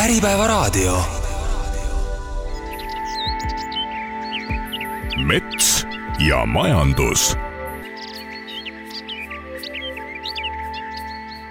Äripäevaraadio. mets ja majandus.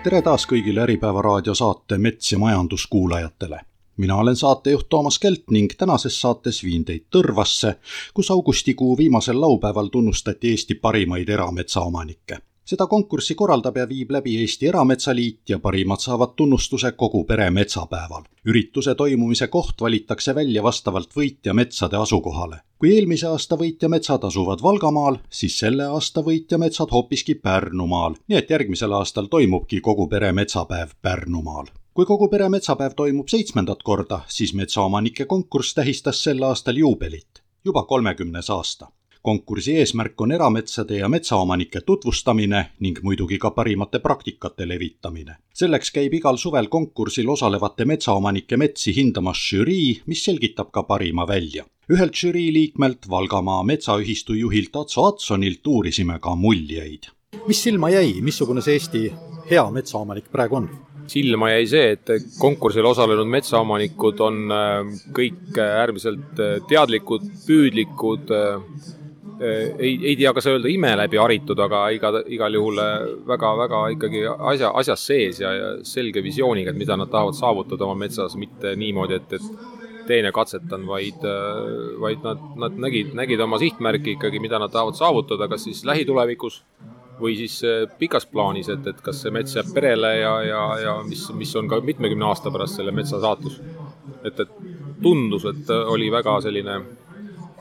tere taas kõigile Äripäeva raadiosaate Mets ja majandus kuulajatele mina olen saatejuht Toomas Kelt ning tänases saates viin teid Tõrvasse, kus augustikuu viimasel laupäeval tunnustati Eesti parimaid erametsaomanikke seda konkurssi korraldab ja viib läbi Eesti Erametsaliit ja parimad saavad tunnustuse kogu pere metsapäeval. ürituse toimumise koht valitakse välja vastavalt võitja metsade asukohale. kui eelmise aasta võitja metsad asuvad Valgamaal, siis selle aasta võitja metsad hoopiski Pärnumaal, nii et järgmisel aastal toimubki kogu pere metsapäev Pärnumaal kui kogu pere metsapäev toimub seitsmendat korda, siis metsaomanike konkurss tähistas sel aastal juubelit, juba kolmekümnes aasta konkursi eesmärk on erametsade ja metsaomanike tutvustamine ning muidugi ka parimate praktikate levitamine. selleks käib igal suvel konkursil osalevate metsaomanike metsi hindamas žürii, mis selgitab ka parima välja. ühelt žürii liikmelt, Valgamaa Metsaühistu juhilt Atso Atsonilt uurisime ka muljeid. mis silma jäi, missugune see Eesti hea metsaomanik praegu on? silma jäi see, et konkursil osalenud metsaomanikud on äh, kõik äärmiselt äh, teadlikud, püüdlikud, äh, Äh, ei, ei tea, kas öelda ime läbi haritud, aga iga, igal juhul väga-väga äh, ikkagi asja, asjas sees ja, ja selge visiooniga, et mida nad tahavad saavutada oma metsas, mitte niimoodi, et, et teine katsetan, vaid, äh, vaid nad, nad nägid, nägid oma sihtmärki ikkagi, mida nad tahavad saavutada, kas siis lähitulevikus või siis pikas plaanis, et, et kas see mets jääb perele ja, ja, ja mis, mis on ka mitmekümne aasta pärast selle metsa saatus. et, et tundus, et oli väga selline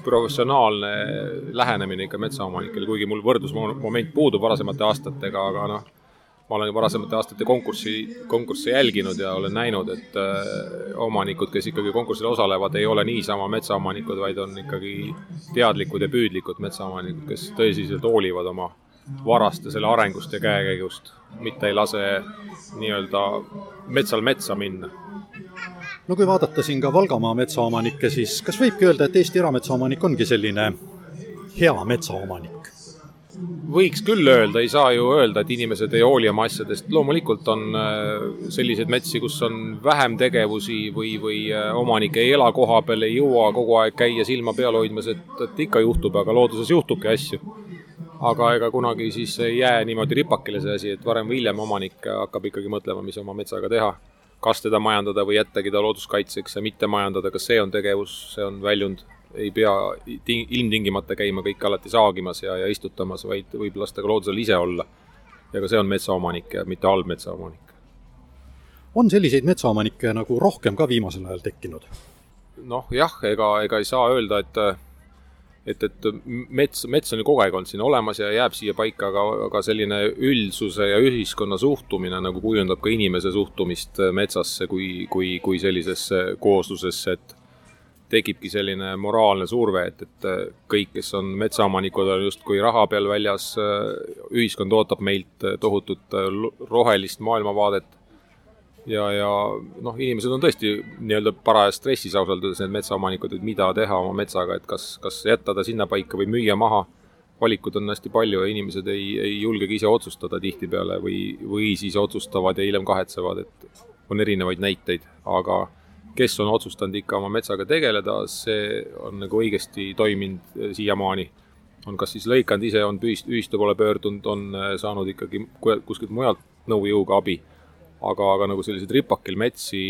professionaalne lähenemine ikka metsaomanikele, kuigi mul võrdlusmoment puudub varasemate aastatega, aga noh, ma olen varasemate aastate konkurssi, konkursse jälginud ja olen näinud, et äh, omanikud, kes ikkagi konkursil osalevad, ei ole niisama metsaomanikud, vaid on ikkagi teadlikud ja püüdlikud metsaomanikud, kes tõsiselt hoolivad oma varast ja selle arengust ja käekäigust, mitte ei lase nii-öelda metsal metsa minna no kui vaadata siin ka Valgamaa metsaomanikke, siis kas võibki öelda, et Eesti erametsaomanik ongi selline hea metsaomanik? võiks küll öelda, ei saa ju öelda, et inimesed ei hooli oma asjadest, loomulikult on äh, selliseid metsi, kus on vähem tegevusi või, või äh, omanik ei ela koha peal, ei jõua kogu aeg käia silma peal hoidmas, et, et ikka juhtub, aga looduses juhtubki asju. aga ega kunagi siis ei jää niimoodi ripakile see asi, et varem või hiljem omanik hakkab ikkagi mõtlema, mis oma metsaga teha kas teda majandada või jättagi ta looduskaitseks ja mitte majandada, kas see on tegevus, see on väljund, ei pea ilmtingimata käima kõike alati saagimas ja, ja istutamas, vaid võib lasta ka loodusel ise olla. ja ka see on metsaomanik ja mitte halb metsaomanik. on selliseid metsaomanikke nagu rohkem ka viimasel ajal tekkinud? noh, jah, ega, ega ei saa öelda, et et, et mets, mets on ju kogu aeg olnud siin olemas ja jääb siia paika, aga, aga selline üldsuse ja ühiskonna suhtumine nagu kujundab ka inimese suhtumist metsasse kui, kui, kui sellisesse kooslusesse, et tekibki selline moraalne surve, et, et kõik, kes on metsaomanikud, on justkui raha peal väljas, ühiskond ootab meilt tohutut rohelist maailmavaadet ja, ja noh, inimesed on tõesti nii-öelda parajas stressis ausalt öeldes, need metsaomanikud, et mida teha oma metsaga, et kas, kas jätta ta sinnapaika või müüa maha. valikuid on hästi palju ja inimesed ei, ei julgegi ise otsustada tihtipeale või, või siis otsustavad ja hiljem kahetsevad, et on erinevaid näiteid, aga kes on otsustanud ikka oma metsaga tegeleda, see on nagu õigesti toiminud eh, siiamaani. on kas siis lõikanud ise, on ühistu poole pöördunud, on eh, saanud ikkagi kuskilt mujalt nõujõuga abi aga, aga nagu selliseid ripakil metsi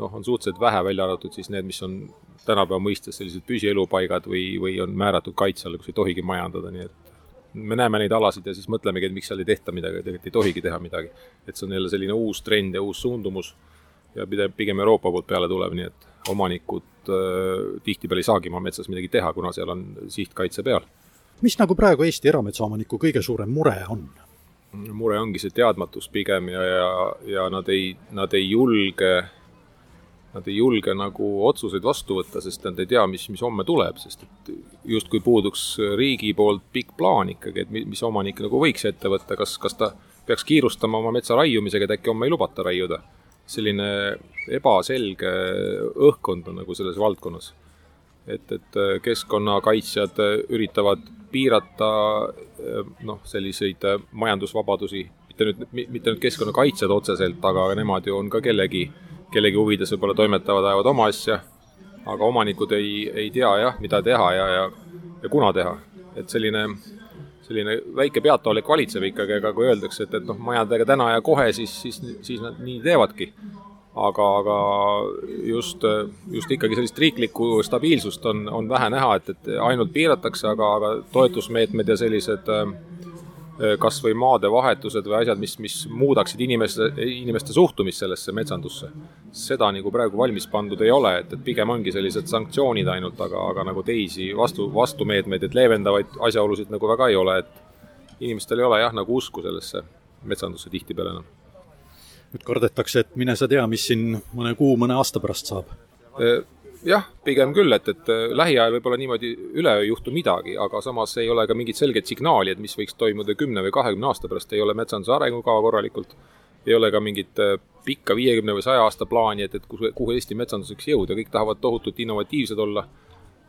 noh, on suhteliselt vähe, välja arvatud siis need, mis on tänapäeva mõistes sellised püsielupaigad või, või on määratud kaitse alla, kus ei tohigi majandada, nii et me näeme neid alasid ja siis mõtlemegi, et miks seal ei tehta midagi, tegelikult ei tohigi teha midagi. et see on jälle selline uus trend ja uus suundumus ja pigem Euroopa poolt peale tulev, nii et omanikud äh, tihtipeale ei saagi oma metsas midagi teha, kuna seal on sihtkaitse peal. mis nagu praegu Eesti erametsaomaniku kõige suurem mure on? Mure ongi see teadmatus pigem ja, ja, ja nad ei, nad ei julge, nad ei julge nagu otsuseid vastu võtta, sest nad ei tea, mis, mis homme tuleb, sest et justkui puuduks riigi poolt pikk plaan ikkagi, et mis omanik nagu võiks ette võtta, kas, kas ta peaks kiirustama oma metsa raiumisega, et äkki homme ei lubata raiuda. selline ebaselge õhkkond on nagu selles valdkonnas. Et, et keskkonnakaitsjad üritavad piirata eh, noh, selliseid majandusvabadusi, mitte nüüd, mitte nüüd keskkonnakaitsjad otseselt, aga nemad ju on ka kellegi kellegi huvides võib-olla toimetavad, ajavad oma asja, aga omanikud ei, ei tea jah, mida teha ja, ja, ja kuna teha. et selline, selline väike peataolek valitseb ikkagi, aga kui öeldakse, et, et noh, majadega täna ja kohe, siis, siis, siis nad nii teevadki aga, aga just, just ikkagi sellist riiklikku stabiilsust on, on vähe näha, et, et ainult piiratakse, aga, aga toetusmeetmed ja sellised äh, kas või maadevahetused või asjad, mis, mis muudaksid inimeste, inimeste suhtumist sellesse metsandusse. seda nagu praegu valmis pandud ei ole, et, et pigem ongi sellised sanktsioonid ainult, aga, aga nagu teisi vastu, vastumeetmeid, et leevendavaid asjaolusid nagu väga ei ole, et inimestel ei ole jah, nagu usku sellesse metsandusse tihtipeale enam nüüd kardetakse, et mine sa tea, mis siin mõne kuu, mõne aasta pärast saab. jah, pigem küll, et, et lähiajal võib-olla niimoodi üleöö ei juhtu midagi, aga samas ei ole ka mingit selget signaali, et mis võiks toimuda kümne või kahekümne aasta pärast, ei ole metsanduse arengukava korralikult, ei ole ka mingit pikka viiekümne või saja aasta plaani, et, et kuhu, kuhu Eesti metsandus võiks jõuda, kõik tahavad tohutult innovatiivsed olla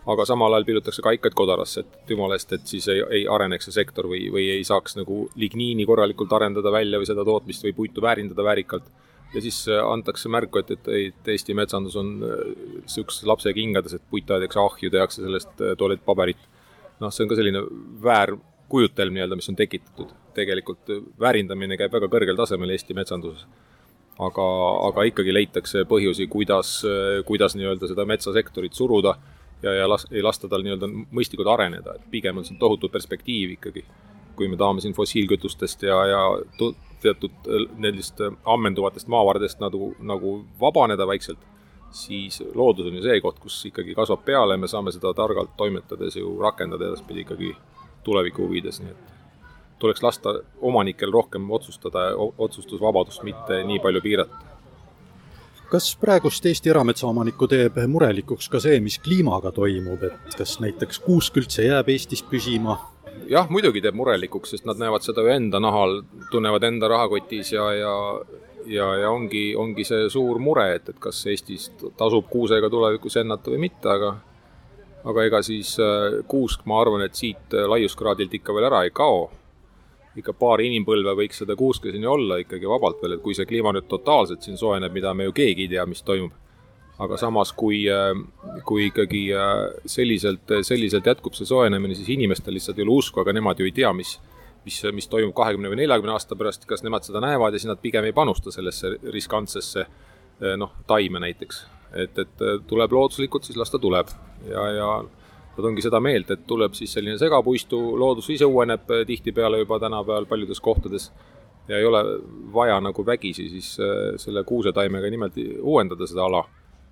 aga samal ajal pillutakse kaikaid kodarasse, et jumala eest, et siis ei, ei areneks see sektor või, või ei saaks nagu ligniini korralikult arendada välja või seda tootmist või puitu väärindada väärikalt. ja siis äh, antakse märku, et, et, et Eesti metsandus on äh, lapse kingades, et puitaedeks ahju tehakse sellest äh, tualettpaberit. noh, see on ka selline väärkujutelm nii-öelda, mis on tekitatud. tegelikult väärindamine käib väga kõrgel tasemel Eesti metsanduses aga, aga ikkagi leitakse põhjusi, kuidas, kuidas nii-öelda seda metsasektorit suruda ja, ja las-, ei lasta tal nii-öelda mõistlikult areneda, et pigem on siin tohutu perspektiiv ikkagi. kui me tahame siin fossiilkütustest ja, ja teatud äh, nendest äh, ammenduvatest maavaradest nagu, nagu vabaneda vaikselt, siis loodus on ju see koht, kus ikkagi kasvab peale, me saame seda targalt toimetades ju rakendada edaspidi ikkagi tuleviku huvides, nii et tuleks lasta omanikel rohkem otsustada, otsustusvabadust mitte nii palju piirata kas praegust Eesti erametsaomanikku teeb murelikuks ka see, mis kliimaga toimub, et kas näiteks kuusk üldse jääb Eestis püsima? jah, muidugi teeb murelikuks, sest nad näevad seda ju enda nahal, tunnevad enda rahakotis ja, ja ja, ja ongi, ongi see suur mure, et, et kas Eestis tasub kuusega tulevikus ennata või mitte, aga aga ega siis äh, kuusk, ma arvan, et siit laiuskraadilt ikka veel ära ei kao ikka paari inimpõlve võiks seda kuuskeseni olla ikkagi vabalt veel, et kui see kliima nüüd totaalselt siin soojeneb, mida me ju keegi ei tea, mis toimub. aga samas, kui, äh, kui ikkagi äh, selliselt, selliselt jätkub see soojenemine, siis inimestel lihtsalt ei ole usku, aga nemad ju ei tea, mis, mis, mis toimub kahekümne või neljakümne aasta pärast, kas nemad seda näevad ja siis nad pigem ei panusta sellesse riskantsesse äh, noh, taime näiteks. et, et tuleb looduslikult, siis las ta tuleb ja, ja nad ongi seda meelt, et tuleb siis selline segapuistu, loodus ise uueneb eh, tihtipeale juba tänapäeval paljudes kohtades ja ei ole vaja nagu vägisi siis eh, selle kuusetaimega nimelt uuendada seda ala.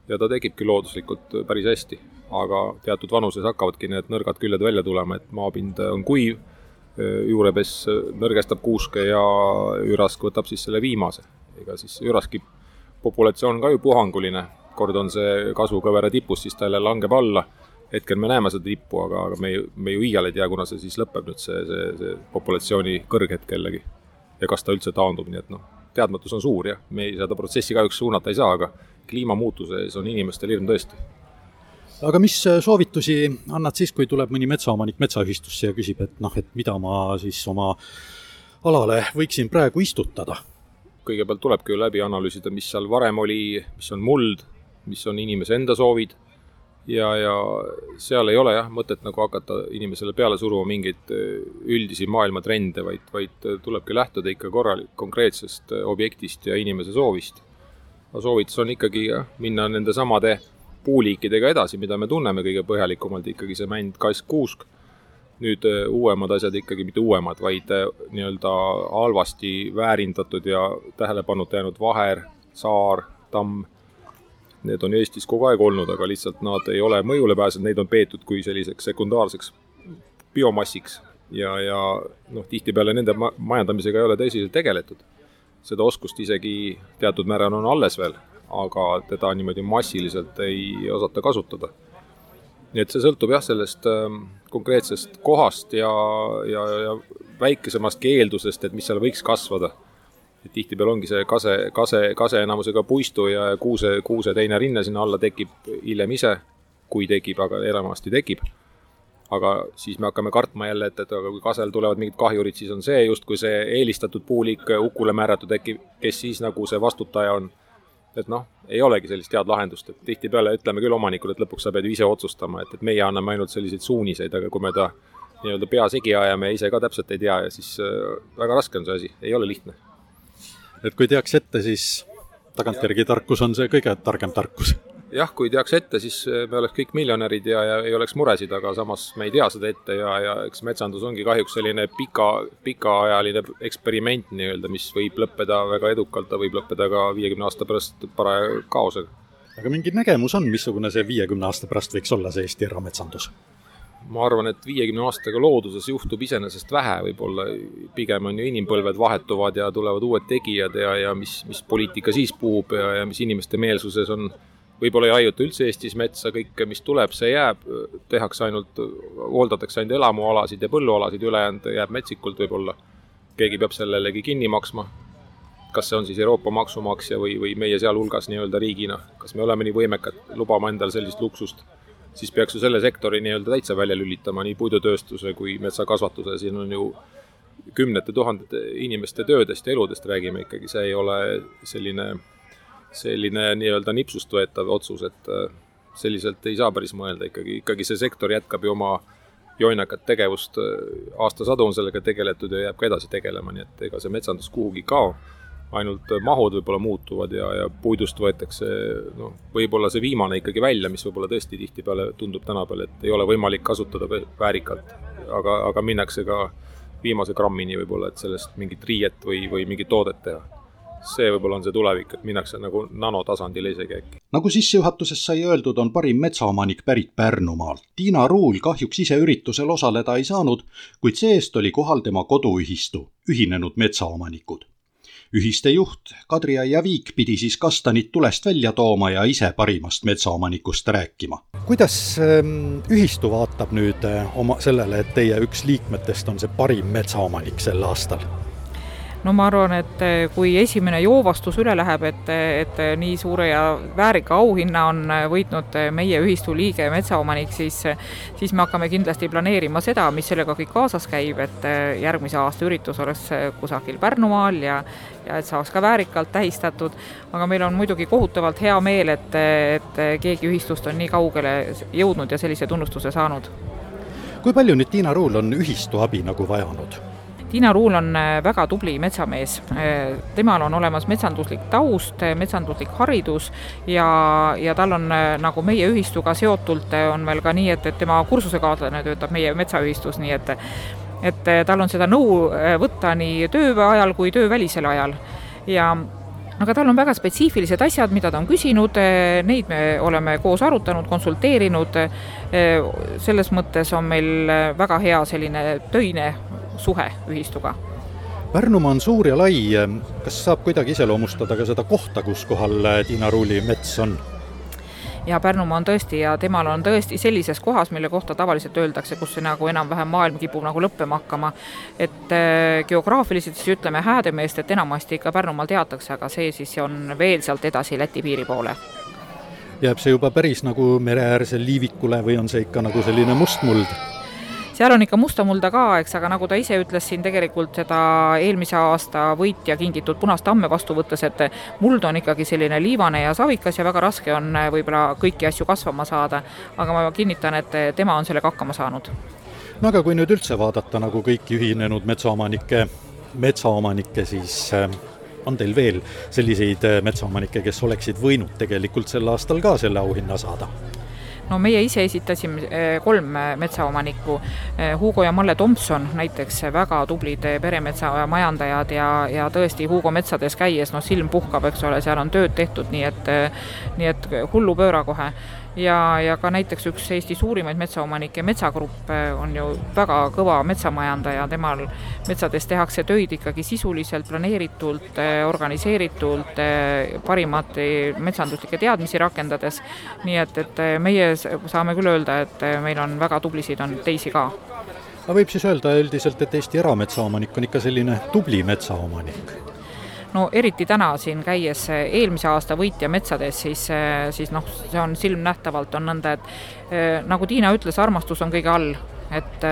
ja ta tekibki looduslikult päris hästi, aga teatud vanuses hakkavadki need nõrgad küljed välja tulema, et maapind on kuiv, eh, juurepess nõrgestab kuuske ja ürask võtab siis selle viimase. ega siis üraski populatsioon ka ju puhanguline, kord on see kasvukõvera tipus, siis ta jälle langeb alla hetkel me näeme seda tippu, aga, aga me, me ju iial ei tea, kuna see siis lõpeb nüüd, see, see, see populatsiooni kõrghetk jällegi. ja kas ta üldse taandub, nii et noh, teadmatus on suur jah, me ei, seda protsessi kahjuks suunata ei saa, aga kliimamuutuse ees on inimestel hirm tõesti. aga mis äh, soovitusi annad siis, kui tuleb mõni metsaomanik metsaühistusse ja küsib, et noh, et mida ma siis oma alale võiksin praegu istutada? kõigepealt tulebki ju läbi analüüsida, mis seal varem oli, mis on muld, mis on inimese enda soovid ja, ja seal ei ole jah mõtet nagu hakata inimesele peale suruma mingeid äh, üldisi maailma trende, vaid, vaid äh, tulebki lähtuda ikka korralik, konkreetsest äh, objektist ja inimese soovist. aga soovitus on ikkagi jah, minna nende samade puuliikidega edasi, mida me tunneme kõige põhjalikumalt, ikkagi see mänd, kask, kuusk. nüüd uuemad asjad ikkagi, mitte uuemad, vaid nii-öelda halvasti väärindatud ja tähelepanuta jäänud vaher, saar, tamm Need on Eestis kogu aeg olnud, aga lihtsalt nad ei ole mõjule pääsenud, neid on peetud kui selliseks sekundaarseks biomassiks ja, ja noh, tihtipeale nende ma majandamisega ei ole tõsiselt tegeletud. seda oskust isegi teatud määral on alles veel, aga teda niimoodi massiliselt ei osata kasutada. nii et see sõltub jah, sellest äh, konkreetsest kohast ja, ja, ja väikesemastki eeldusest, et mis seal võiks kasvada tihtipeale ongi see kase, kase, kase enamusega puistu ja kuuse, kuuse teine rinne sinna alla tekib hiljem ise, kui tekib, aga enamasti tekib. aga siis me hakkame kartma jälle, et, et aga kui kasel tulevad mingid kahjurid, siis on see justkui see eelistatud puuliik hukule määratud, äkki kes siis nagu see vastutaja on. et noh, ei olegi sellist head lahendust, et tihtipeale ütleme küll omanikule, et lõpuks sa pead ju ise otsustama, et, et meie anname ainult selliseid suuniseid, aga kui me ta nii-öelda pea segi ajame ja ise ka täpselt ei tea ja siis äh, väga raske on see asi, ei ole lihtne. Et kui teaks ette, siis tagantjärgi tarkus on see kõige targem tarkus jah, kui teaks ette, siis me oleks kõik miljonärid ja, ja ei oleks muresid, aga samas me ei tea seda ette ja, ja eks metsandus ongi kahjuks selline pika, pikaajaline eksperiment nii-öelda, mis võib lõppeda väga edukalt, ta võib lõppeda ka viiekümne aasta pärast paraja kaosega. aga mingi nägemus on, missugune see viiekümne aasta pärast võiks olla, see Eesti erametsandus? Ma arvan, et viiekümne aastaga looduses juhtub iseenesest vähe, võib-olla pigem on ju inimpõlved vahetuvad ja tulevad uued tegijad ja, ja mis, mis poliitika siis puhub ja, ja mis inimeste meelsuses on. Võib-olla ei raiuta üldse Eestis metsa, kõike, mis tuleb, see jääb, tehakse ainult, hooldatakse ainult elamualasid ja põllualasid, ülejäänud jääb metsikult võib-olla. keegi peab sellelegi kinni maksma. kas see on siis Euroopa maksumaksja või, või meie sealhulgas nii-öelda riigina, kas me oleme nii võimekad? Lubama endale sellist luksust, siis peaks ju selle sektori nii-öelda täitsa välja lülitama, nii puidutööstuse kui metsakasvatuse, siin on ju kümnete tuhandete inimeste töödest ja eludest räägime ikkagi, see ei ole selline selline nii-öelda nipsust võetav otsus, et äh, selliselt ei saa päris mõelda. Ikkagi, ikkagi see sektor jätkab ju oma joinakat tegevust, äh, aastasadu on sellega tegeletud ja jääb ka edasi tegelema, nii et ega see metsandus kuhugi ei kao, ainult mahud võib-olla muutuvad ja, ja puidust võetakse noh, võib-olla see viimane ikkagi välja, mis võib-olla tõesti tihtipeale tundub tänapäeval, et ei ole võimalik kasutada väärikalt, aga, aga minnakse ka viimase grammini võib-olla, et sellest mingit riiet või, või mingit toodet teha see võib-olla on see tulevik, et minnakse nagu nanotasandile isegi äkki. nagu sissejuhatuses sai öeldud, on parim metsaomanik pärit Pärnumaalt. Tiina Ruul kahjuks ise üritusel osaleda ei saanud, kuid see-eest oli kohal tema koduühistu, Ühinenud Metsaomanikud. Ühiste juht Kadri-Aia Viik pidi siis kastanid tulest välja tooma ja ise parimast metsaomanikust rääkima. kuidas ähm, ühistu vaatab nüüd äh, oma, sellele, et teie üks liikmetest on see parim metsaomanik sel aastal? No ma arvan, et eh, kui esimene joovastus üle läheb, et, et nii suure ja väärika auhinna on võitnud meie ühistu liige, metsaomanik, siis siis me hakkame kindlasti planeerima seda, mis sellega kõik kaasas käib, et järgmise aasta üritus oleks kusagil Pärnumaal ja ja et saaks ka väärikalt tähistatud, aga meil on muidugi kohutavalt hea meel, et, et keegi ühistust on nii kaugele jõudnud ja sellise tunnustuse saanud. kui palju nüüd Tiina Ruul on ühistu abi nagu vajanud? Tiina Ruul on äh, väga tubli metsamees. Äh, temal on olemas metsanduslik taust, äh, metsanduslik haridus ja, ja tal on nagu meie ühistuga seotult, on veel ka nii, et, et tema kursusekaaslane töötab meie metsaühistus, nii et et tal on seda nõu võtta nii töö ajal kui töövälisel ajal ja aga tal on väga spetsiifilised asjad, mida ta on küsinud, neid me oleme koos arutanud, konsulteerinud, selles mõttes on meil väga hea selline töine suhe ühistuga. Pärnumaa on suur ja lai, kas saab kuidagi iseloomustada ka seda kohta, kus kohal Tiina Ruuli mets on? ja Pärnumaa on tõesti ja temal on tõesti sellises kohas, mille kohta tavaliselt öeldakse, kus see nagu enam-vähem maailm kipub nagu lõppema hakkama. et äh, geograafiliselt siis ütleme Häädemeest, et enamasti ikka Pärnumaal teatakse, aga see siis on veel sealt edasi Läti piiri poole. jääb see juba päris nagu mereäärsel liivikule või on see ikka nagu selline mustmuld? Seal on ikka musta mulda ka, eks, aga nagu ta ise ütles siin tegelikult seda eelmise aasta võitja kingitud punast tamme vastu võttes, et muld on ikkagi selline liivane ja savikas ja väga raske on võib-olla kõiki asju kasvama saada, aga ma kinnitan, et tema on sellega hakkama saanud. no aga kui nüüd üldse vaadata nagu kõiki ühinenud metsaomanikke, metsaomanikke, siis äh, on teil veel selliseid äh, metsaomanikke, kes oleksid võinud tegelikult sel aastal ka selle auhinna saada? No meie ise esitasime eh, kolm eh, metsaomanikku, eh, Hugo ja Malle Tomson näiteks, väga tublid peremetsamajandajad ja, ja tõesti Hugo metsades käies, noh, silm puhkab, eks ole, seal on tööd tehtud, nii et nii et hullupööra kohe ja, ja ka näiteks üks Eesti suurimaid metsaomanikke, Metsagrupp, on ju väga kõva metsamajandaja, temal metsades tehakse töid ikkagi sisuliselt, planeeritult, organiseeritult, parimat metsanduslikke teadmisi rakendades, nii et, et meie saame küll öelda, et meil on väga tublisid, on teisi ka. Aga võib siis öelda üldiselt, et Eesti erametsaomanik on ikka selline tubli metsaomanik? No eriti täna siin käies eelmise aasta võitja metsades, siis, siis noh, see on silmnähtavalt on nõnda, et eh, nagu Tiina ütles, armastus on kõige all et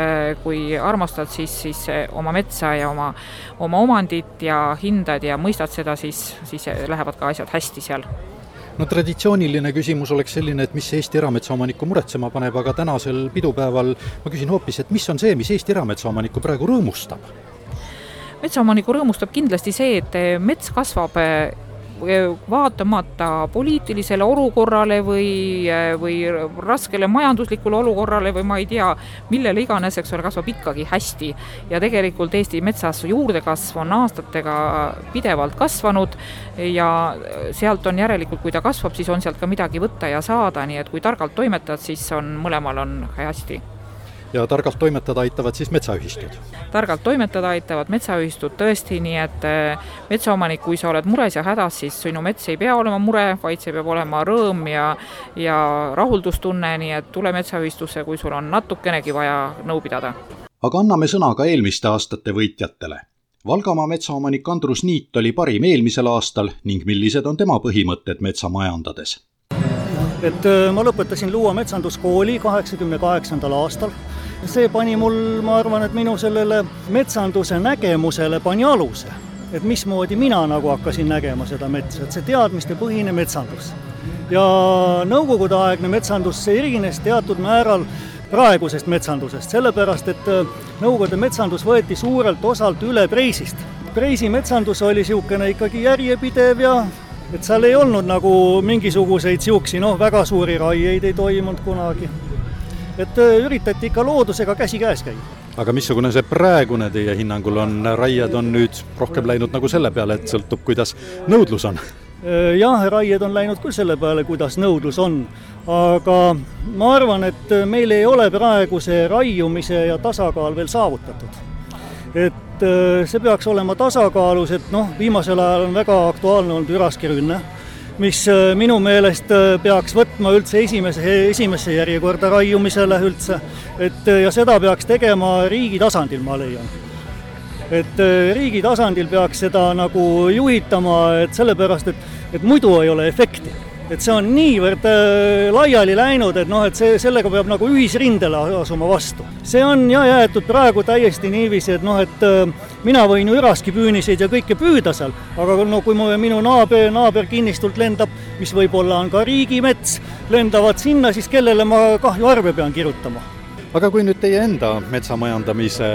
kui armastad siis, siis oma metsa ja oma, oma omandit ja hindad ja mõistad seda, siis, siis lähevad ka asjad hästi seal no traditsiooniline küsimus oleks selline, et mis Eesti erametsaomanikku muretsema paneb, aga tänasel pidupäeval ma küsin hoopis, et mis on see, mis Eesti erametsaomanikku praegu rõõmustab? Metsaomanikku rõõmustab kindlasti see, et mets kasvab vaatamata poliitilisele olukorrale või, või raskele majanduslikule olukorrale või ma ei tea, millele iganes, eks ole, kasvab ikkagi hästi. ja tegelikult Eesti metsas juurdekasv on aastatega pidevalt kasvanud ja sealt on järelikult, kui ta kasvab, siis on sealt ka midagi võtta ja saada, nii et kui targalt toimetad, siis on, mõlemal on hästi ja targalt toimetada aitavad siis metsaühistud? targalt toimetada aitavad metsaühistud tõesti, nii et eh, metsaomanik, kui sa oled mures ja hädas, siis sinu mets ei pea olema mure, vaid see peab olema rõõm ja ja rahuldustunne, nii et tule metsaühistusse, kui sul on natukenegi vaja nõu pidada. aga anname sõna ka eelmiste aastate võitjatele Valgamaa metsaomanik Andrus Niit oli parim eelmisel aastal ning millised on tema põhimõtted metsa majandades? et äh, ma lõpetasin Luua metsanduskooli kaheksakümne kaheksandal aastal see pani mul, ma arvan, et minu sellele metsanduse nägemusele pani aluse. et mismoodi mina nagu hakkasin nägema seda metsa, et see teadmistepõhine metsandus. ja nõukogudeaegne metsandus, see erines teatud määral praegusest metsandusest, sellepärast et äh, Nõukogude metsandus võeti suurelt osalt üle Preisist. Preisi metsandus oli niisugune ikkagi järjepidev ja et seal ei olnud nagu mingisuguseid niisuguseid noh, väga suuri raieid ei toimunud kunagi et äh, üritati ikka loodusega käsikäes käia. aga missugune see praegune teie hinnangul on, raied on nüüd rohkem läinud nagu selle peale, et sõltub, kuidas nõudlus on? Äh, jah, raied on läinud küll selle peale, kuidas nõudlus on, aga ma arvan, et meil ei ole praegu see raiumise ja tasakaal veel saavutatud. et äh, see peaks olema tasakaalus, et noh, viimasel ajal on väga aktuaalne olnud üraskirünne mis äh, minu meelest äh, peaks võtma üldse esimese, esimesse järjekorda raiumisele üldse, et äh, ja seda peaks tegema riigi tasandil, ma leian. et riigi tasandil peaks seda nagu juhitama, et sellepärast, et, et muidu ei ole efekti et see on niivõrd äh, laiali läinud, et noh, et see, sellega peab nagu ühisrindele asuma vastu. see on jah jäetud praegu täiesti niiviisi, et noh, et äh, mina võin ju üraskipüüniseid ja kõike püüda seal, aga no kui mu, minu naaber, naaberkinnistult lendab, mis võib-olla on ka riigimets, lendavad sinna, siis kellele ma kahjuarve pean kirjutama? aga kui nüüd teie enda metsamajandamise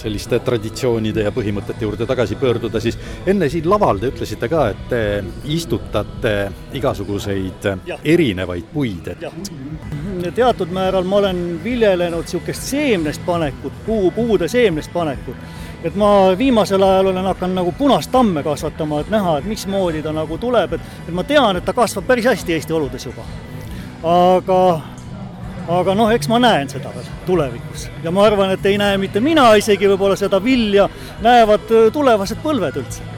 selliste traditsioonide ja põhimõtete juurde tagasi pöörduda, siis enne siin laval te ütlesite ka, et te istutate igasuguseid ja. erinevaid puid, et teatud määral ma olen viljelenud niisugust seemnest panekut, puu, puude seemnest panekut. et ma viimasel ajal olen hakanud nagu punast tamme kasvatama, et näha, et mismoodi ta nagu tuleb, et, et ma tean, et ta kasvab päris hästi Eesti oludes juba. aga aga noh, eks ma näen seda veel tulevikus. Ja ma arvan, et ei näe mitte mina isegi võib-olla seda vilja, näevad äh, tulevased põlved üldse.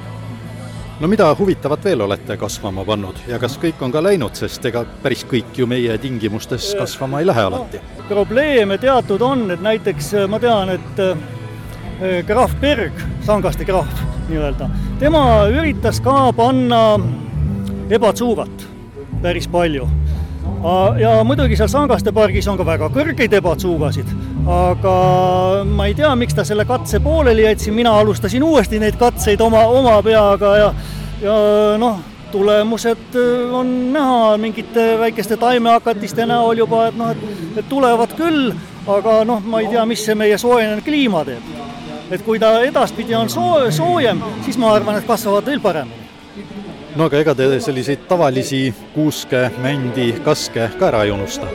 no mida huvitavat veel olete kasvama pannud? Ja kas kõik on ka läinud, sest ega päris kõik ju meie tingimustes äh, kasvama ei lähe alati. no,? probleeme teatud on, et näiteks äh, ma tean, et krahv Berg, Sangaste krahv nii-öelda, tema üritas ka panna ebatsuugat päris palju ja muidugi seal Sangaste pargis on ka väga kõrgeid ebatsuugasid, aga ma ei tea, miks ta selle katse pooleli jättis, mina alustasin uuesti neid katseid oma, oma peaga ja, ja noh, tulemused äh, on näha. Mingite väikeste taimehakatiste näol juba, et noh, et, et tulevad küll, aga noh, ma ei tea, mis see meie soojenenud kliima teeb. et kui ta edaspidi on soo-, soojem, siis ma arvan, et kasvavad veel paremini no aga ega te selliseid tavalisi kuuske, mändi, kaske ka ära ei unusta?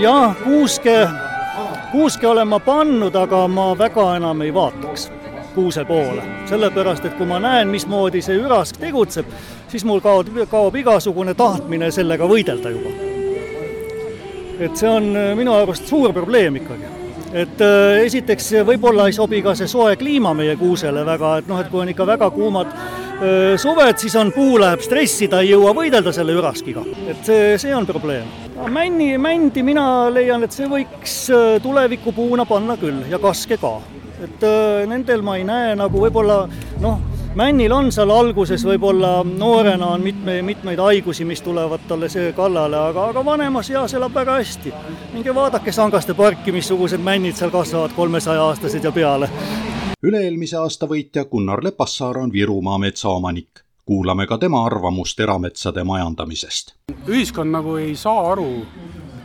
Jah, kuuske, kuuske olen ma pannud, aga ma väga enam ei vaataks kuuse poole, sellepärast et kui ma näen, mismoodi see ürask tegutseb, siis mul kaob, kaob igasugune tahtmine sellega võidelda juba. et see on minu arust suur probleem ikkagi et esiteks võib-olla ei sobi ka see soe kliima meie kuusele väga, et noh, et kui on ikka väga kuumad suved, siis on, puu läheb stressi, ta ei jõua võidelda selle üraskiga, et see, see on probleem. männi, mändi mina leian, et see võiks tulevikupuuna panna küll ja kaske ka. et nendel ma ei näe nagu võib-olla noh, männil on seal alguses võib-olla noorena on mitme, mitmeid haigusi, mis tulevad talle see kallale, aga, aga vanemas eas elab väga hästi. minge vaadake Sangaste parki, missugused männid seal kasvavad, kolmesaja aastased ja peale. Üle-eelmise aasta võitja Gunnar Lepassaar on Virumaa metsaomanik kuulame ka tema arvamust erametsade majandamisest. ühiskond nagu ei saa aru,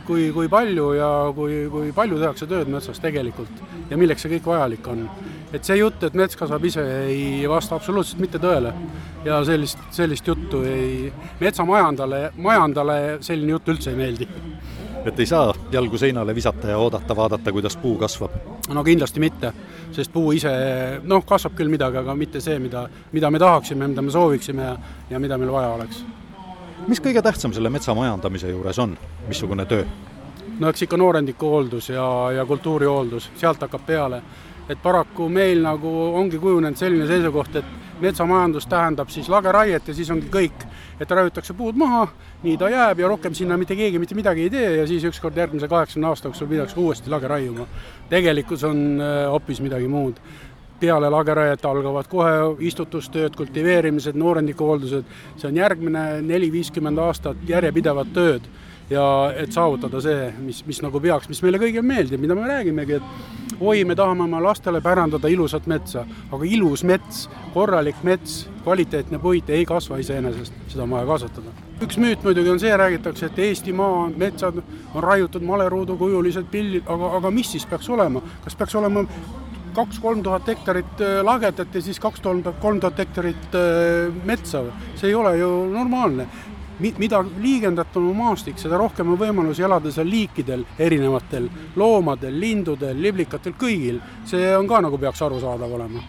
kui, kui palju ja kui, kui palju tehakse tööd metsas tegelikult ja milleks see kõik vajalik on. et see jutt, et mets kasvab ise, ei vasta absoluutselt mitte tõele. ja sellist, sellist juttu ei, metsamajandale, majandale selline jutt üldse ei meeldi et ei saa jalgu seinale visata ja oodata, vaadata, kuidas puu kasvab? no kindlasti mitte, sest puu ise noh, kasvab küll midagi, aga mitte see, mida, mida me tahaksime, mida me sooviksime ja, ja mida meil vaja oleks. mis kõige tähtsam selle metsa majandamise juures on, missugune töö? no eks ikka noorendiku hooldus ja, ja kultuuri hooldus, sealt hakkab peale. Et paraku meil nagu ongi kujunenud selline seisukoht, et metsamajandus tähendab siis lageraiet ja siis ongi kõik, et raiutakse puud maha, nii ta jääb ja rohkem sinna mitte keegi mitte midagi ei tee ja siis ükskord järgmise kaheksakümne aasta jooksul minnakse uuesti lage raiuma. tegelikkus on äh, hoopis midagi muud. Peale lageraiet algavad kohe istutustööd, kultiveerimised, noorendikuhooldused, see on järgmine neli-viiskümmend aastat järjepidevat tööd ja et saavutada see, mis, mis nagu peaks, mis meile kõigile meeldib, mida me räägimegi, et oi, me tahame oma lastele pärandada ilusat metsa, aga ilus mets, korralik mets, kvaliteetne puit ei kasva iseenesest, seda on vaja kasvatada. üks müüt muidugi on see, räägitakse, et Eestimaa metsad on raiutud maleruudukujulised pillid, aga, aga mis siis peaks olema, kas peaks olema kaks-kolm tuhat hektarit äh, lagedat ja siis kaks-kolm tuhat hektarit äh, metsa, see ei ole ju normaalne mida liigendatum on maastik, seda rohkem on võimalusi elada seal liikidel, erinevatel loomadel, lindudel, liblikatel, kõigil. see on ka nagu peaks arusaadav olema.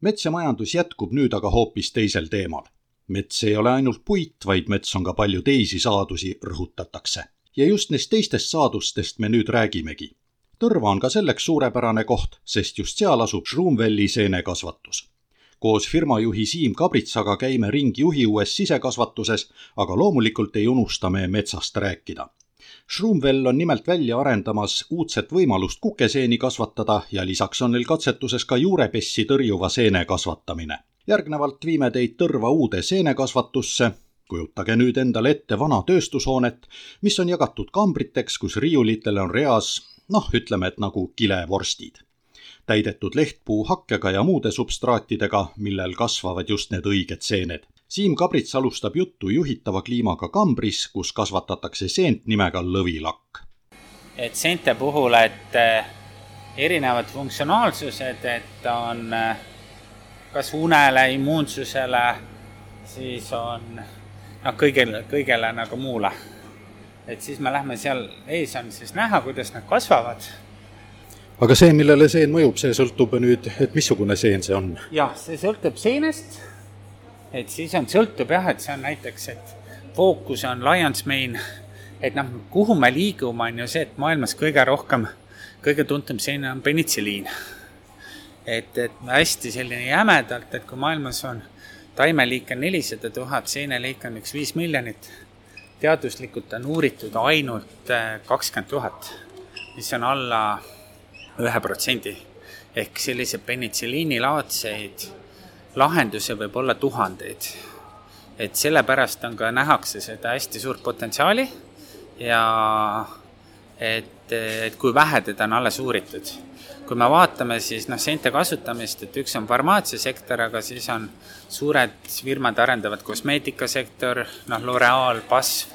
mets ja majandus jätkub nüüd aga hoopis teisel teemal. mets ei ole ainult puit, vaid mets on ka palju teisi saadusi, rõhutatakse. ja just neist teistest saadustest me nüüd räägimegi. Tõrva on ka selleks suurepärane koht, sest just seal asub Schroomvelli seenekasvatus koos firmajuhi Siim Kabritsaga käime ringi juhiuues sisekasvatuses, aga loomulikult ei unusta me metsast rääkida. Schroomwell on nimelt välja arendamas uudset võimalust kukeseeni kasvatada ja lisaks on neil katsetuses ka juurepessi tõrjuva seene kasvatamine. järgnevalt viime teid Tõrva uude seenekasvatusse, kujutage nüüd endale ette vana tööstushoonet, mis on jagatud kambriteks, kus riiulitel on reas noh, ütleme, et nagu kilevorstid täidetud lehtpuu hakkega ja muude substraatidega, millel kasvavad just need õiged seened. Siim Kabrits alustab juttu juhitava kliimaga kambris, kus kasvatatakse seent nimega lõvilakk. et seente puhul, et eh, erinevad funktsionaalsused, et on eh, kas unele, immuunsusele, siis on noh, kõigele, kõigele nagu muule. et siis me lähme seal, ees on siis näha, kuidas nad kasvavad aga see, millele seen mõjub, see sõltub nüüd, et missugune seen see on? jah, see sõltub seenest, et siis on, sõltub jah, et see on näiteks, et fookus on lion's mane, et noh, kuhu me liigume, on ju see, et maailmas kõige rohkem, kõige tuntum seene on penitsiliin. et, et hästi selline jämedalt, et kui maailmas on taimeliike nelisada tuhat, seeneliike on üks viis miljonit, teaduslikult on uuritud ainult äh, kakskümmend tuhat, mis on alla ühe protsendi. ehk selliseid penitsiliinilaadseid lahendusi võib olla tuhandeid. et sellepärast on ka, nähakse seda hästi suurt potentsiaali ja et, et kui vähe teda on alles uuritud. kui me vaatame siis noh, seente kasutamist, et üks on farmaatsiasektor, aga siis on suured firmad arendavad kosmeetikasektor, noh, L'Oreal, BASF,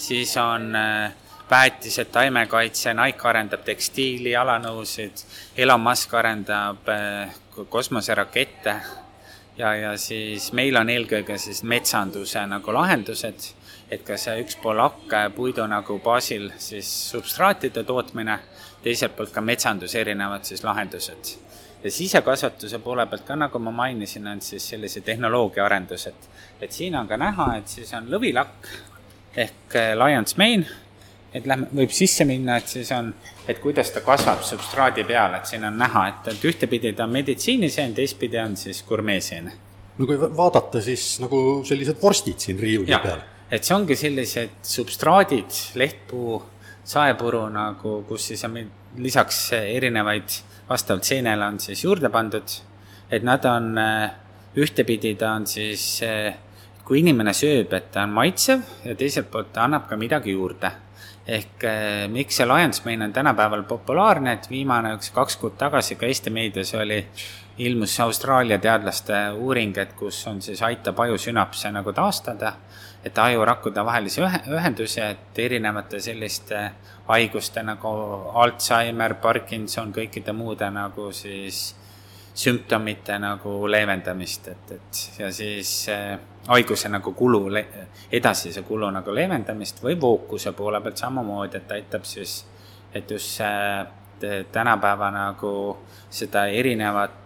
siis on äh, väetised, taimekaitse, Nike arendab tekstiili, jalanõusid, Elon Musk arendab eh, kosmoserakette ja, ja siis meil on eelkõige siis metsanduse nagu lahendused, et ka see üks pool hakke puidu nagu baasil siis substraatide tootmine, teiselt poolt ka metsanduse erinevad siis lahendused. ja sisekasvatuse poole pealt ka, nagu ma mainisin, on siis sellise tehnoloogia arendused. et siin on ka näha, et siis on lõvilakk ehk eh, Lions Mane et lähme, võib sisse minna, et siis on, et kuidas ta kasvab substraadi peal, et siin on näha, et, et ühtepidi ta on meditsiiniseen, teistpidi on siis gurmeeseen. no kui vaadata, siis nagu sellised vorstid siin riiuli peal. et see ongi sellised substraadid, lehtpuu, saepuru nagu, kus siis on lisaks erinevaid, vastavalt seenele on siis juurde pandud, et nad on äh, ühtepidi ta on siis, kui inimene sööb, et ta on maitsev ja teiselt poolt ta annab ka midagi juurde. Ehk miks see lion's mane on tänapäeval populaarne, et viimane üks kaks kuud tagasi ka Eesti meedias oli, ilmus Austraalia teadlaste uuring, et kus on siis, aitab ajusünapse nagu taastada, et ajurakkude vahelisi ühendusi, et erinevate selliste haiguste nagu Alzheimer, Parkinson, kõikide muude nagu siis sümptomite nagu leevendamist, et, et ja siis äh, haiguse nagu kulu, edasise kulu nagu leevendamist või vookuse poole pealt samamoodi, et aitab siis, et just see tänapäeva nagu seda erinevat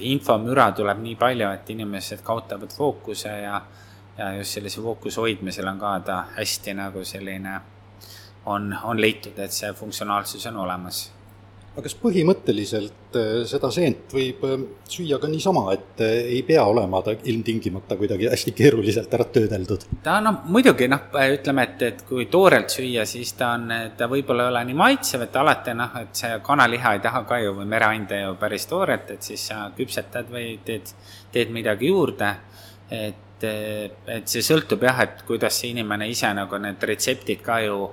infomüra tuleb nii palju, et inimesed kaotavad fookuse ja, ja just sellise fookuse hoidmisel on ka ta hästi nagu selline, on, on leitud, et see funktsionaalsus on olemas aga kas põhimõtteliselt äh, seda seent võib äh, süüa ka niisama, et äh, ei pea olema ta ilmtingimata kuidagi hästi keeruliselt ära töödeldud? ta noh, muidugi noh, ütleme, et, et kui toorelt süüa, siis ta on, ta võib-olla ei ole nii maitsev, et alati noh, et see kanaliha ei taha ka ju või mereande ju päris tooret, et siis sa küpsetad või teed, teed midagi juurde, et, et see sõltub jah, et kuidas see inimene ise nagu need retseptid ka ju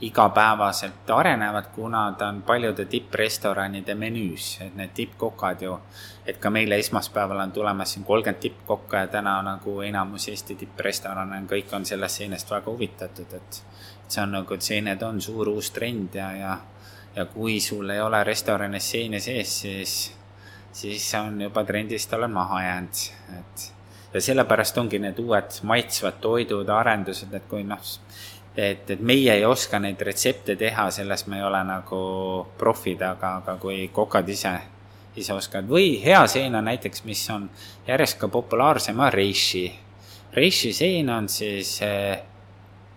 igapäevaselt arenevad, kuna ta on paljude tipprestoranide menüüs, et need tippkokad ju, et ka meile esmaspäeval on tulemas siin kolmkümmend tippkokka ja täna nagu enamus Eesti tipprestorane on, kõik on sellest seenest väga huvitatud, et see on nagu, et seened on suur uus trend ja, ja ja kui sul ei ole restoranis seene sees, siis, siis on juba trendist oled maha jäänud, et ja sellepärast ongi need uued maitsvad toidud, arendused, et kui noh, et, et meie ei oska neid retsepte teha, selles me ei ole nagu profid, aga, aga kui kokad ise, ise oskavad. või hea seen on näiteks, mis on järjest ka populaarsem, on reishi. reishi seen on siis eh,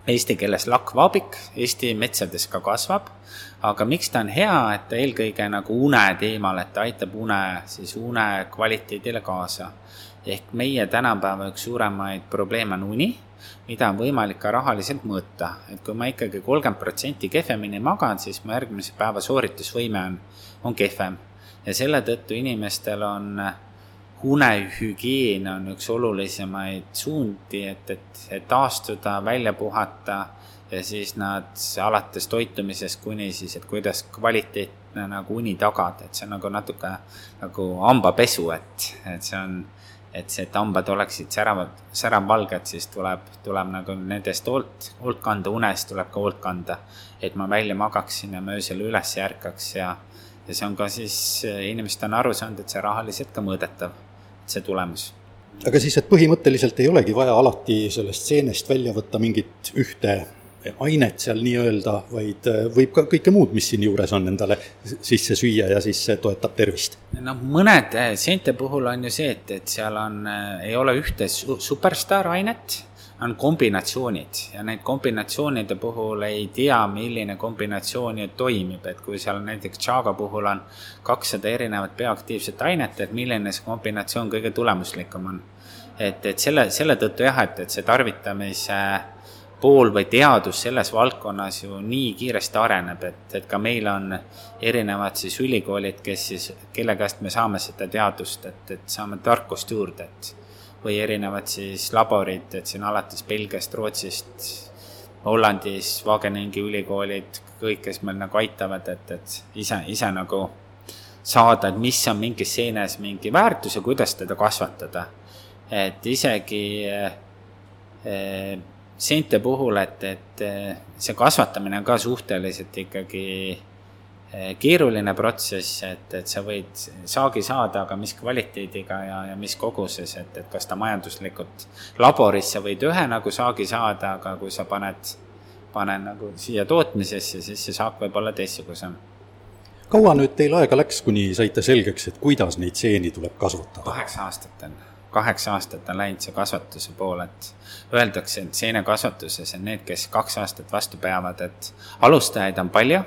eesti keeles lakkvaabik, Eesti metsades ka kasvab, aga miks ta on hea, et ta eelkõige nagu une teemal, et ta aitab une, siis une kvaliteedile kaasa. ehk meie tänapäeva üks suuremaid probleeme on uni mida on võimalik ka rahaliselt mõõta, et kui ma ikkagi kolmkümmend protsenti kehvemini magan, siis mu järgmise päeva sooritusvõime on, on kehvem. ja selle tõttu inimestel on unehügieen on üks olulisemaid suundi, et, et, et taastuda, välja puhata ja siis nad alates toitumisest kuni siis, et kuidas kvaliteetne nagu uni tagada, et see on nagu natuke nagu hambapesu, et, et see on et see, et hambad oleksid säravad, säravvalged, siis tuleb, tuleb nagu nendest hoolt, hoolt kanda, unest tuleb ka hoolt kanda. et ma välja magaksin ja ma öösel üles ei ärkaks ja, ja see on ka siis, inimesed on aru saanud, et see rahaliselt ka mõõdetav, see tulemus aga siis, et põhimõtteliselt ei olegi vaja alati sellest seenest välja võtta mingit ühte ainet seal nii-öelda, vaid äh, võib ka kõike muud, mis siin juures on, endale sisse süüa ja siis see toetab tervist. noh, mõned äh, seente puhul on ju see, et, et seal on, äh, ei ole ühte superstaar ainet, on kombinatsioonid ja neid kombinatsioonide puhul ei tea, milline kombinatsioon ju toimib, et kui seal näiteks Chaga puhul on kakssada erinevat bioaktiivset ainet, et milline see kombinatsioon kõige tulemuslikum on. et, et selle, selle tõttu jah, et, et see tarvitamise äh, pool või teadus selles valdkonnas ju nii kiiresti areneb, et, et ka meil on erinevad siis ülikoolid, kes siis, kelle käest me saame seda teadust, et, et saame tarkust juurde, et või erinevad siis laborid, et siin alates Belgiast, Rootsist, Hollandis, Wageningi ülikoolid, kõik, kes meil nagu aitavad, et, et ise, ise nagu saada, et mis on mingis seenes mingi väärtus ja kuidas teda kasvatada. et isegi eh, seente puhul, et, et eh, see kasvatamine on ka suhteliselt ikkagi eh, keeruline protsess, et, et sa võid saagi saada, aga mis kvaliteediga ja, ja mis koguses, et, et kas ta majanduslikult, laboris sa võid ühe nagu saagi saada, aga kui sa paned, paned nagu siia tootmisesse, siis see saak võib olla teistsugusem. kaua nüüd teil aega läks, kuni saite selgeks, et kuidas neid seeni tuleb kasvatada? kaheksa aastat on kaheksa aastat on läinud see kasvatuse poole, et öeldakse, et seenekasvatuses on need, kes kaks aastat vastu peavad, et alustajaid on palju,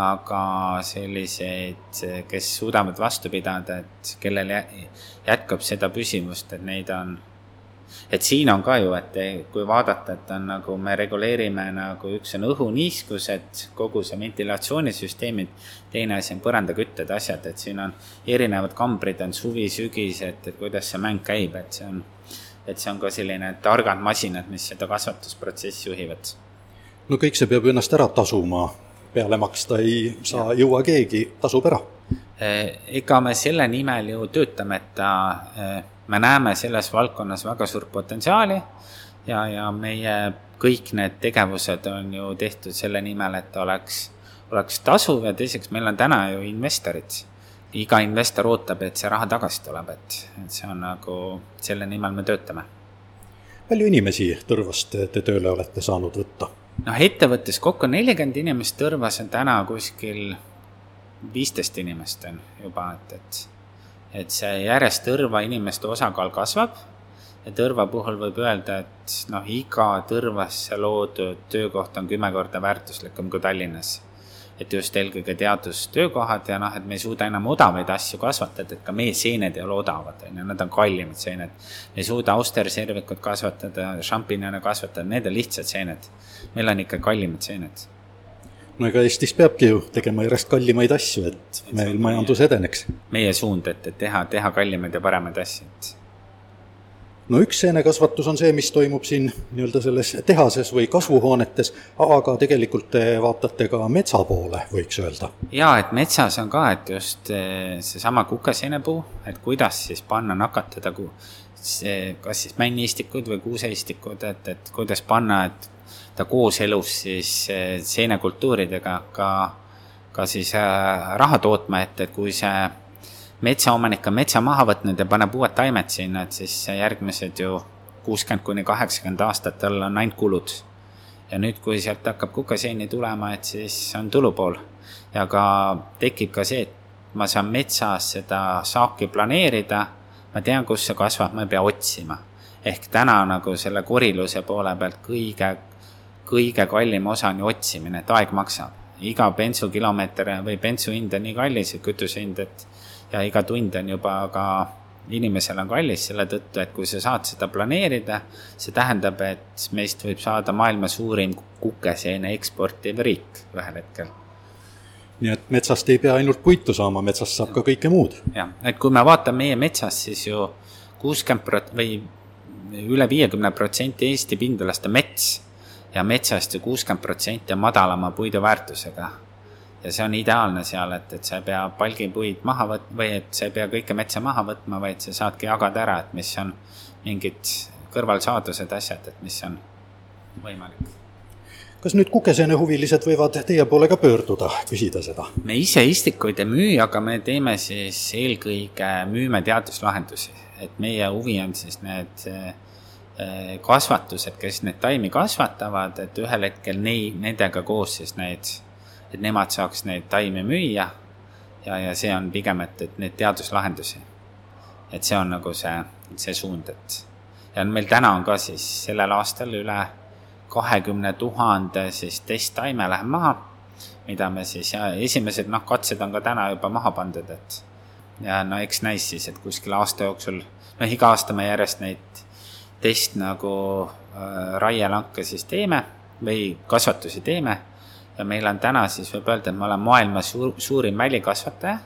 aga selliseid, kes suudavad vastu pidada, et kellel jätkab seda püsivust, et neid on et siin on ka ju, et kui vaadata, et on nagu me reguleerime nagu üks on õhuniiskused, kogu see ventilatsioonisüsteemid, teine asi on põrandakütted, asjad, et siin on erinevad kambrid, on suvi, sügis, et, et kuidas see mäng käib, et see on, et see on ka selline targad masinad, mis seda kasvatusprotsessi juhivad. no kõik see peab ennast ära tasuma, peale maksta ei saa, jõua keegi, tasub ära. Ega me selle nimel ju töötame, et ta me näeme selles valdkonnas väga suurt potentsiaali ja, ja meie kõik need tegevused on ju tehtud selle nimel, et oleks, oleks tasuv ja teiseks meil on täna ju investorid. iga investor ootab, et see raha tagasi tuleb, et, et see on nagu, selle nimel me töötame. palju inimesi Tõrvast te tööle olete saanud võtta? noh, ettevõttes kokku nelikümmend inimest, Tõrvas on täna kuskil viisteist inimest on juba, et, et et see järjest Tõrva inimeste osakaal kasvab ja Tõrva puhul võib öelda, et noh, iga Tõrvasse loodud töökoht on kümme korda väärtuslikum kui Tallinnas. et just eelkõige teadustöökohad ja noh, et me ei suuda enam odavaid asju kasvatada, et ka meie seened ei ole odavad, on ju, nad on kallimad seened. me ei suuda austerservikut kasvatada, šampinjone kasvatada, need on lihtsad seened. meil on ikka kallimad seened no ega Eestis peabki ju tegema järjest kallimaid asju, et meil majandus edeneks. meie suund, et, et teha, teha kallimaid ja paremaid asju, et no üks seenekasvatus on see, mis toimub siin nii-öelda selles tehases või kasvuhoonetes, aga tegelikult te vaatate ka metsa poole, võiks öelda. jaa, et metsas on ka, et just eh, seesama kukaseenepuu, et kuidas siis panna, nakatada see, kas siis männiistikud või kuuseistikud, et, et kuidas panna, et ta kooselus siis eh, seenekultuuridega ka, ka siis äh, raha tootma, et, et kui see metsaomanik on metsa maha võtnud ja paneb uued taimed sinna, et siis järgmised ju kuuskümmend kuni kaheksakümmend aastat tal on ainult kulud. ja nüüd, kui sealt hakkab kukaseeni tulema, et siis on tulupool. ja ka tekib ka see, et ma saan metsas seda saaki planeerida, ma tean, kus see kasvab, ma ei pea otsima. ehk täna nagu selle koriluse poole pealt kõige kõige kallim osa on ju otsimine, et aeg maksab. iga bensukilomeeter või bensu hind on nii kallis, kütuse hind, et ja iga tund on juba ka inimesel on kallis selle tõttu, et kui sa saad seda planeerida, see tähendab, et meist võib saada maailma suurim kukeseene eksportiv riik ühel hetkel. Nii et metsast ei pea ainult puitu saama, metsast saab ka kõike muud. jah, et kui me vaatame meie metsas, siis ju kuuskümmend prot- või üle viiekümne protsenti Eesti pindalast on mets ja metsast ju kuuskümmend protsenti on madalama puidu väärtusega. ja see on ideaalne seal, et, et sa ei pea palgipuid maha võt- või et sa ei pea kõike metsa maha võtma, vaid sa saadki jagada ära, et mis on mingid kõrvalsaadused, asjad, et mis on võimalik kas nüüd kukeseenehuvilised võivad teie poole ka pöörduda, küsida seda? me ise istikuid ei müü, aga me teeme siis eelkõige, müüme teaduslahendusi, et meie huvi on siis need Äh, kasvatused, kes neid taimi kasvatavad, et ühel hetkel nei-, nendega koos siis neid, et nemad saaks neid taimi müüa. ja, ja see on pigem, et, et neid teaduslahendusi. et see on nagu see, see suund, et ja meil täna on ka siis sellel aastal üle kahekümne tuhande siis testtaime läheb maha, mida me siis ja esimesed noh, katsed on ka täna juba maha pandud, et ja no eks näis siis, et kuskil aasta jooksul, noh, iga aasta me järjest neid test nagu äh, raielanke siis teeme või kasvatusi teeme. Ja meil on täna siis võib öelda, et me oleme maailma suur, suurim välikasvataja,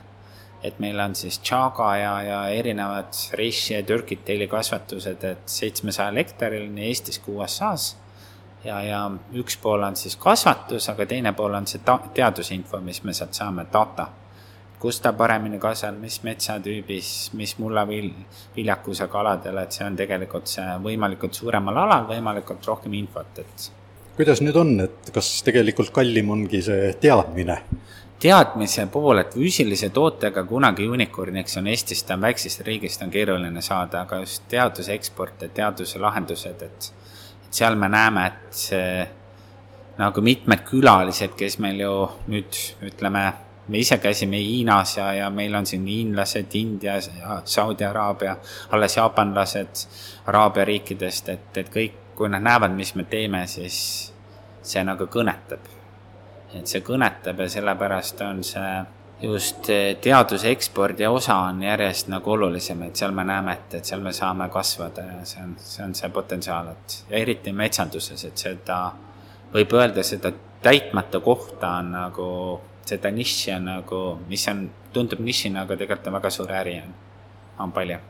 et meil on siis Chaga ja, ja erinevad Reishi ja Türkiteili kasvatused, et seitsmesajal hektaril nii Eestis kui USA-s ja, ja üks pool on siis kasvatus, aga teine pool on see ta-, teadusinfo, mis me sealt saame, data kus ta paremini kasvab, mis metsatüübis, mis mullavil-, viljakusega aladel, et see on tegelikult see võimalikult suuremal alal võimalikult rohkem infot, et kuidas nüüd on, et kas tegelikult kallim ongi see teadmine? teadmise pool, et füüsilise tootega kunagi unicorniks on Eestist, on väiksest riigist on keeruline saada, aga just teaduse eksport ja teaduse lahendused, et seal me näeme, et see nagu mitmed külalised, kes meil ju nüüd ütleme, me ise käisime Hiinas ja, ja meil on siin hiinlased Indias ja Saudi Araabia, alles jaapanlased Araabia riikidest, et, et kõik, kui nad näevad, mis me teeme, siis see nagu kõnetab. et see kõnetab ja sellepärast on see just eh, teaduse ekspordi osa on järjest nagu olulisem, et seal me näeme, et, et seal me saame kasvada ja see on, see on see potentsiaal, et ja eriti metsanduses, et seda võib öelda, seda täitmata kohta on nagu, seda nišši on nagu, mis on, tundub nišina, aga tegelikult on väga suur äri on, on palju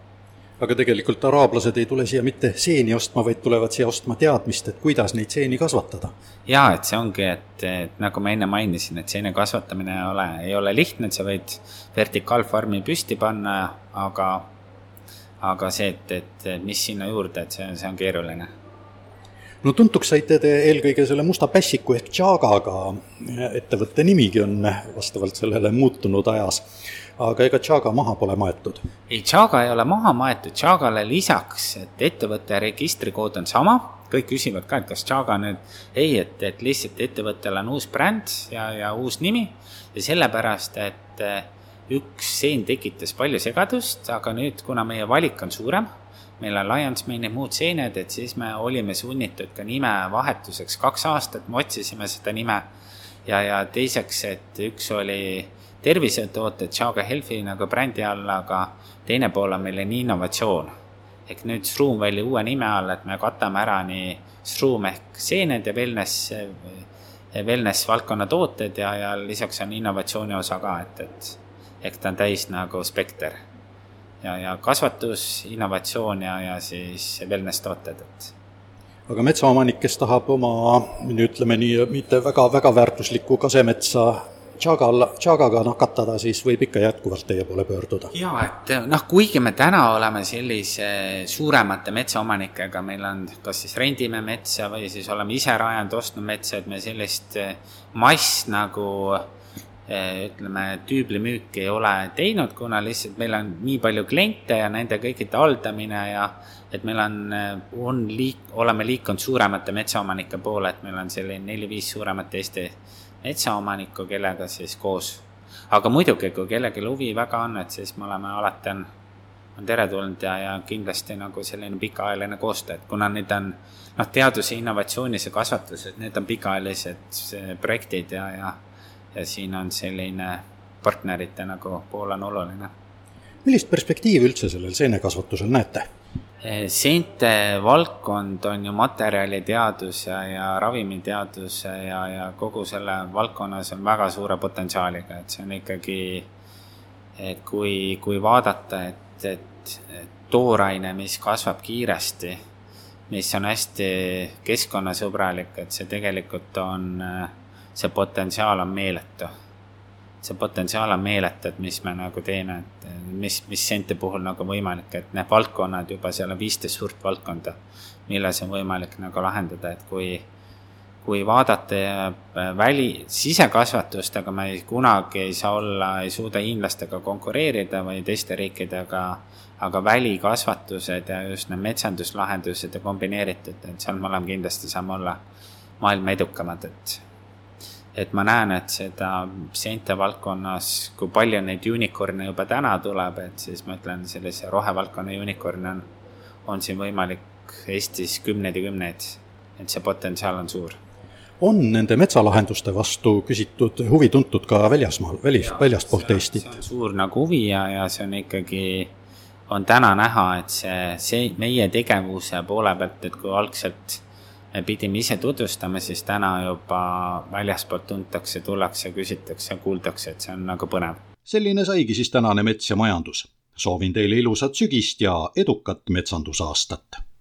aga tegelikult araablased ei tule siia mitte seeni ostma, vaid tulevad siia ostma teadmist, et kuidas neid seeni kasvatada. jaa, et see ongi, et, et nagu ma enne mainisin, et seene kasvatamine ei ole, ei ole lihtne, et sa võid vertikaalfarmi püsti panna, aga aga see, et, et mis sinna juurde, et see, see on keeruline no tuntuks saite te eelkõige selle Musta Pässiku ehk Tšaagaga, ettevõtte nimigi on vastavalt sellele muutunud ajas. Aga ega Chaga maha pole maetud? ei, Chaga ei ole maha maetud, Chagale lisaks, et ettevõtte registrikood on sama, kõik küsivad ka, et kas Chaga nüüd, ei, et, et lihtsalt ettevõttel on uus bränd ja, ja uus nimi. Ja sellepärast, et üks seen tekitas palju segadust, aga nüüd, kuna meie valik on suurem, meil on Lions Mane'i muud seened, et siis me olime sunnitud ka nimevahetuseks kaks aastat, me otsisime seda nime ja, ja teiseks, et üks oli tervisetooted Chaga Healthi nagu brändi all, aga teine pool on meil innovatsioon. ehk nüüd Stroom välja uue nime all, et me katame ära nii Stroom ehk seened ja wellness, wellness valdkonna tooted ja, ja lisaks on innovatsiooni osa ka, et, et ehk ta on täis nagu spekter. Ja, ja kasvatus, innovatsioon ja, ja siis wellness tooted, et aga metsaomanik, kes tahab oma, ütleme nii, mitte väga, väga väärtuslikku kasemetsa Chagal, Chagaga nakatada, siis võib ikka jätkuvalt teie poole pöörduda? jaa, et noh, kuigi me täna oleme sellise suuremate metsaomanikega, meil on, kas siis rendime metsa või siis oleme ise rajanud, ostnud metsa, et me sellist eh, mass nagu eh, ütleme, tüüblimüüki ei ole teinud, kuna lihtsalt meil on nii palju kliente ja nende kõikide haldamine ja et meil on, eh, on liik-, oleme liikunud suuremate metsaomanike poole, et meil on selline neli-viis suuremat Eesti metsaomanikku, kellega siis koos. aga muidugi, kui kellelgi huvi väga on, et siis me oleme alati on, on teretulnud ja, ja kindlasti nagu selline pikaajaline koostöö, et kuna need on noh, teaduse, innovatsioonis ja kasvatuses, need on pikaajalised projektid ja, ja, ja siin on selline partnerite nagu pool on oluline. millist perspektiivi üldse sellel seenekasvatusel näete? seente valdkond on ju materjaliteadus ja, ja ravimiteadus ja, ja kogu selle valdkonnas on väga suure potentsiaaliga, et see on ikkagi, et kui, kui vaadata, et, et, et tooraine, mis kasvab kiiresti, mis on hästi keskkonnasõbralik, et see tegelikult on, see potentsiaal on meeletu. see potentsiaal on meeletu, et mis me nagu teeme, et mis, mis sente puhul nagu võimalik, et need valdkonnad juba, seal on viisteist suurt valdkonda, milles on võimalik nagu lahendada, et kui kui vaadata äh, väli, sisekasvatust, aga me ei, kunagi ei saa olla, ei suuda hiinlastega konkureerida või teiste riikidega, aga välikasvatused ja just need metsanduslahendused ja kombineeritud, et seal me oleme kindlasti, saame olla maailma edukamad, et et ma näen, et seda seente valdkonnas, kui palju neid unicorn'e juba täna tuleb, et siis ma ütlen, sellise rohevaldkonna unicorn'e on, on siin võimalik Eestis kümneid ja kümneid, et see potentsiaal on suur. on nende metsalahenduste vastu küsitud huvi tuntud ka väljasmaal, välis, väljastpoolt Eestit? suur nagu huvi ja, ja see on ikkagi, on täna näha, et see, see meie tegevuse poole pealt, et kui algselt pidime ise tutvustama, siis täna juba väljaspoolt tuntakse, tullakse, küsitakse, kuuldakse, et see on nagu põnev. selline saigi siis tänane Mets ja majandus. soovin teile ilusat sügist ja edukat metsandusaastat